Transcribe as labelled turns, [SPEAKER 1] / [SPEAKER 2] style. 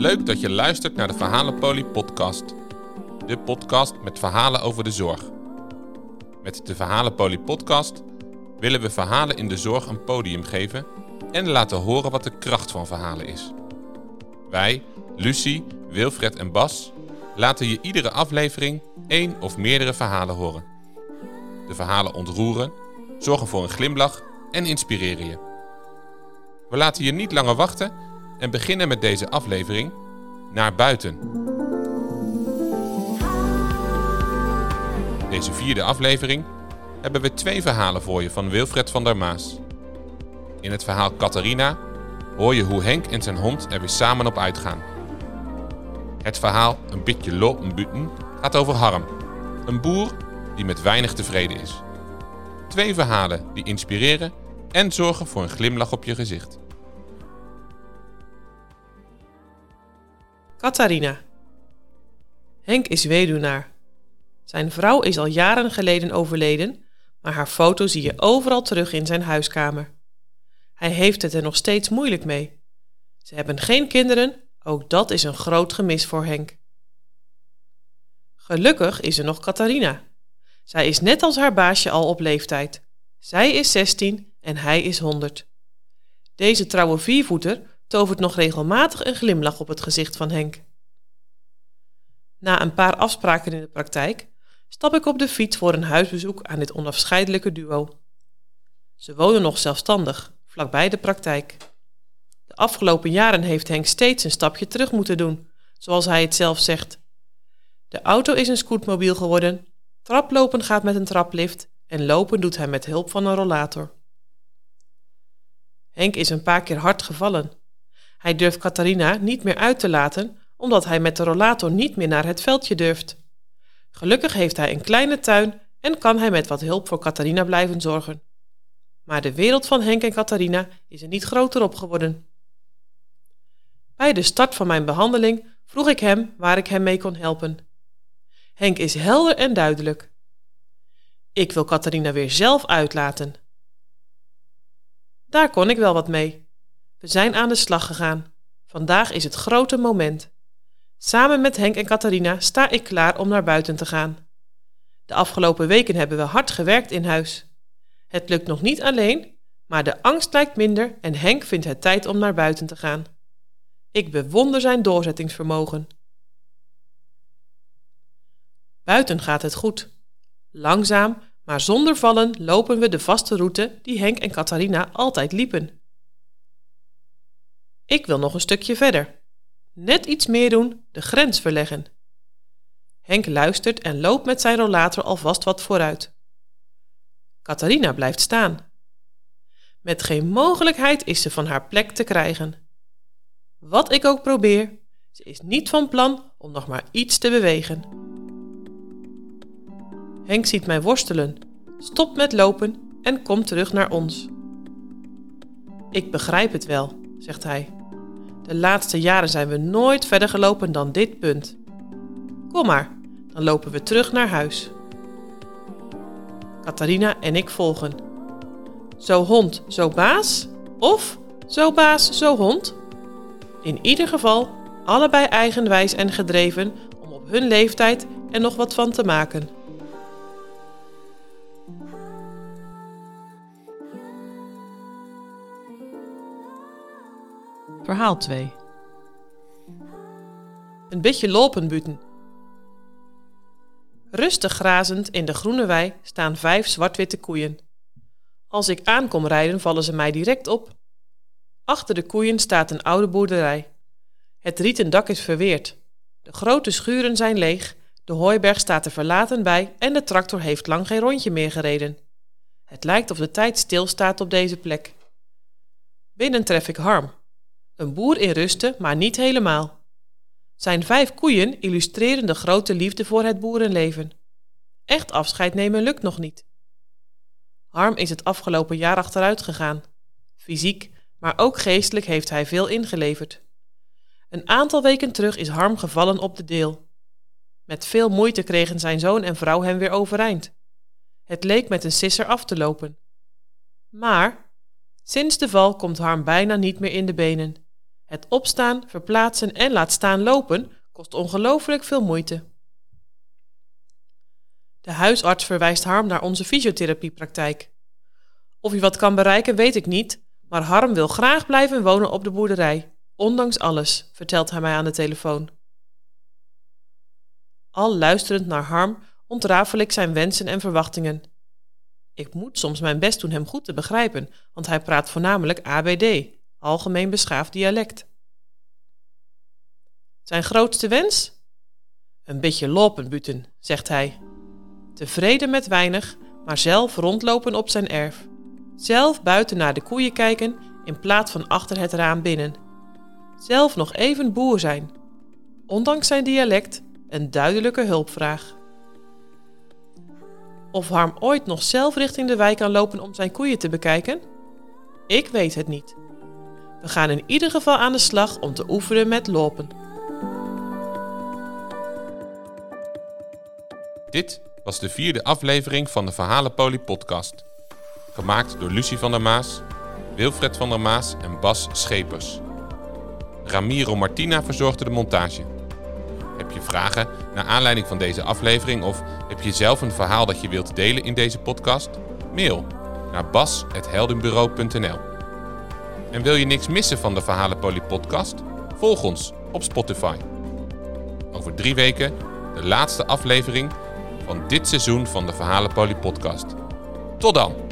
[SPEAKER 1] Leuk dat je luistert naar de Verhalenpolie podcast. De podcast met verhalen over de zorg. Met de Verhalenpolie podcast willen we verhalen in de zorg een podium geven en laten horen wat de kracht van verhalen is. Wij, Lucie, Wilfred en Bas, laten je iedere aflevering één of meerdere verhalen horen. De verhalen ontroeren, zorgen voor een glimlach en inspireren je. We laten je niet langer wachten en beginnen met deze aflevering Naar buiten. Deze vierde aflevering hebben we twee verhalen voor je van Wilfred van der Maas. In het verhaal Catharina hoor je hoe Henk en zijn hond er weer samen op uitgaan. Het verhaal Een beetje buten gaat over Harm, een boer die met weinig tevreden is. Twee verhalen die inspireren en zorgen voor een glimlach op je gezicht.
[SPEAKER 2] Catharina. Henk is weduwnaar. Zijn vrouw is al jaren geleden overleden, maar haar foto zie je overal terug in zijn huiskamer. Hij heeft het er nog steeds moeilijk mee. Ze hebben geen kinderen, ook dat is een groot gemis voor Henk. Gelukkig is er nog Catharina. Zij is net als haar baasje al op leeftijd. Zij is 16 en hij is 100. Deze trouwe viervoeter tovert nog regelmatig een glimlach op het gezicht van Henk. Na een paar afspraken in de praktijk stap ik op de fiets voor een huisbezoek aan dit onafscheidelijke duo. Ze wonen nog zelfstandig, vlakbij de praktijk. De afgelopen jaren heeft Henk steeds een stapje terug moeten doen, zoals hij het zelf zegt. De auto is een scootmobiel geworden, traplopen gaat met een traplift en lopen doet hij met hulp van een rollator. Henk is een paar keer hard gevallen. Hij durft Catharina niet meer uit te laten, omdat hij met de rollator niet meer naar het veldje durft. Gelukkig heeft hij een kleine tuin en kan hij met wat hulp voor Catharina blijven zorgen. Maar de wereld van Henk en Catharina is er niet groter op geworden. Bij de start van mijn behandeling vroeg ik hem waar ik hem mee kon helpen. Henk is helder en duidelijk. Ik wil Catharina weer zelf uitlaten. Daar kon ik wel wat mee. We zijn aan de slag gegaan. Vandaag is het grote moment. Samen met Henk en Catharina sta ik klaar om naar buiten te gaan. De afgelopen weken hebben we hard gewerkt in huis. Het lukt nog niet alleen, maar de angst lijkt minder en Henk vindt het tijd om naar buiten te gaan. Ik bewonder zijn doorzettingsvermogen. Buiten gaat het goed. Langzaam, maar zonder vallen lopen we de vaste route die Henk en Catharina altijd liepen. Ik wil nog een stukje verder. Net iets meer doen, de grens verleggen. Henk luistert en loopt met zijn rollator alvast wat vooruit. Catharina blijft staan. Met geen mogelijkheid is ze van haar plek te krijgen. Wat ik ook probeer, ze is niet van plan om nog maar iets te bewegen. Henk ziet mij worstelen, stopt met lopen en komt terug naar ons. Ik begrijp het wel, zegt hij. De laatste jaren zijn we nooit verder gelopen dan dit punt. Kom maar, dan lopen we terug naar huis. Catharina en ik volgen. Zo hond, zo baas? Of zo baas, zo hond? In ieder geval allebei eigenwijs en gedreven om op hun leeftijd er nog wat van te maken. Verhaal 2 Een beetje lopen buten. Rustig grazend in de groene wei staan vijf zwart-witte koeien. Als ik aankom rijden vallen ze mij direct op. Achter de koeien staat een oude boerderij. Het rieten dak is verweerd. De grote schuren zijn leeg, de hooiberg staat er verlaten bij en de tractor heeft lang geen rondje meer gereden. Het lijkt of de tijd stilstaat op deze plek. Binnen tref ik Harm, een boer in rusten, maar niet helemaal. Zijn vijf koeien illustreren de grote liefde voor het boerenleven. Echt afscheid nemen lukt nog niet. Harm is het afgelopen jaar achteruit gegaan. Fysiek, maar ook geestelijk heeft hij veel ingeleverd. Een aantal weken terug is Harm gevallen op de deel. Met veel moeite kregen zijn zoon en vrouw hem weer overeind. Het leek met een sisser af te lopen. Maar sinds de val komt Harm bijna niet meer in de benen. Het opstaan, verplaatsen en laat staan lopen kost ongelooflijk veel moeite. De huisarts verwijst Harm naar onze fysiotherapiepraktijk. Of hij wat kan bereiken, weet ik niet, maar Harm wil graag blijven wonen op de boerderij, ondanks alles, vertelt hij mij aan de telefoon. Al luisterend naar Harm ontrafel ik zijn wensen en verwachtingen. Ik moet soms mijn best doen hem goed te begrijpen, want hij praat voornamelijk ABD, algemeen beschaafd dialect. Zijn grootste wens? Een beetje lopen buten, zegt hij. Tevreden met weinig, maar zelf rondlopen op zijn erf. Zelf buiten naar de koeien kijken in plaats van achter het raam binnen. Zelf nog even boer zijn. Ondanks zijn dialect een duidelijke hulpvraag. Of Harm ooit nog zelf richting de wijk kan lopen om zijn koeien te bekijken? Ik weet het niet. We gaan in ieder geval aan de slag om te oefenen met lopen.
[SPEAKER 1] Dit was de vierde aflevering van de Verhalenpolie podcast. Gemaakt door Lucie van der Maas, Wilfred van der Maas en Bas Schepers. Ramiro Martina verzorgde de montage. Heb je vragen naar aanleiding van deze aflevering of heb je zelf een verhaal dat je wilt delen in deze podcast? Mail naar bas.heldenbureau.nl En wil je niks missen van de Verhalenpolie podcast? Volg ons op Spotify. Over drie weken de laatste aflevering van dit seizoen van de Verhalenpolie podcast. Tot dan!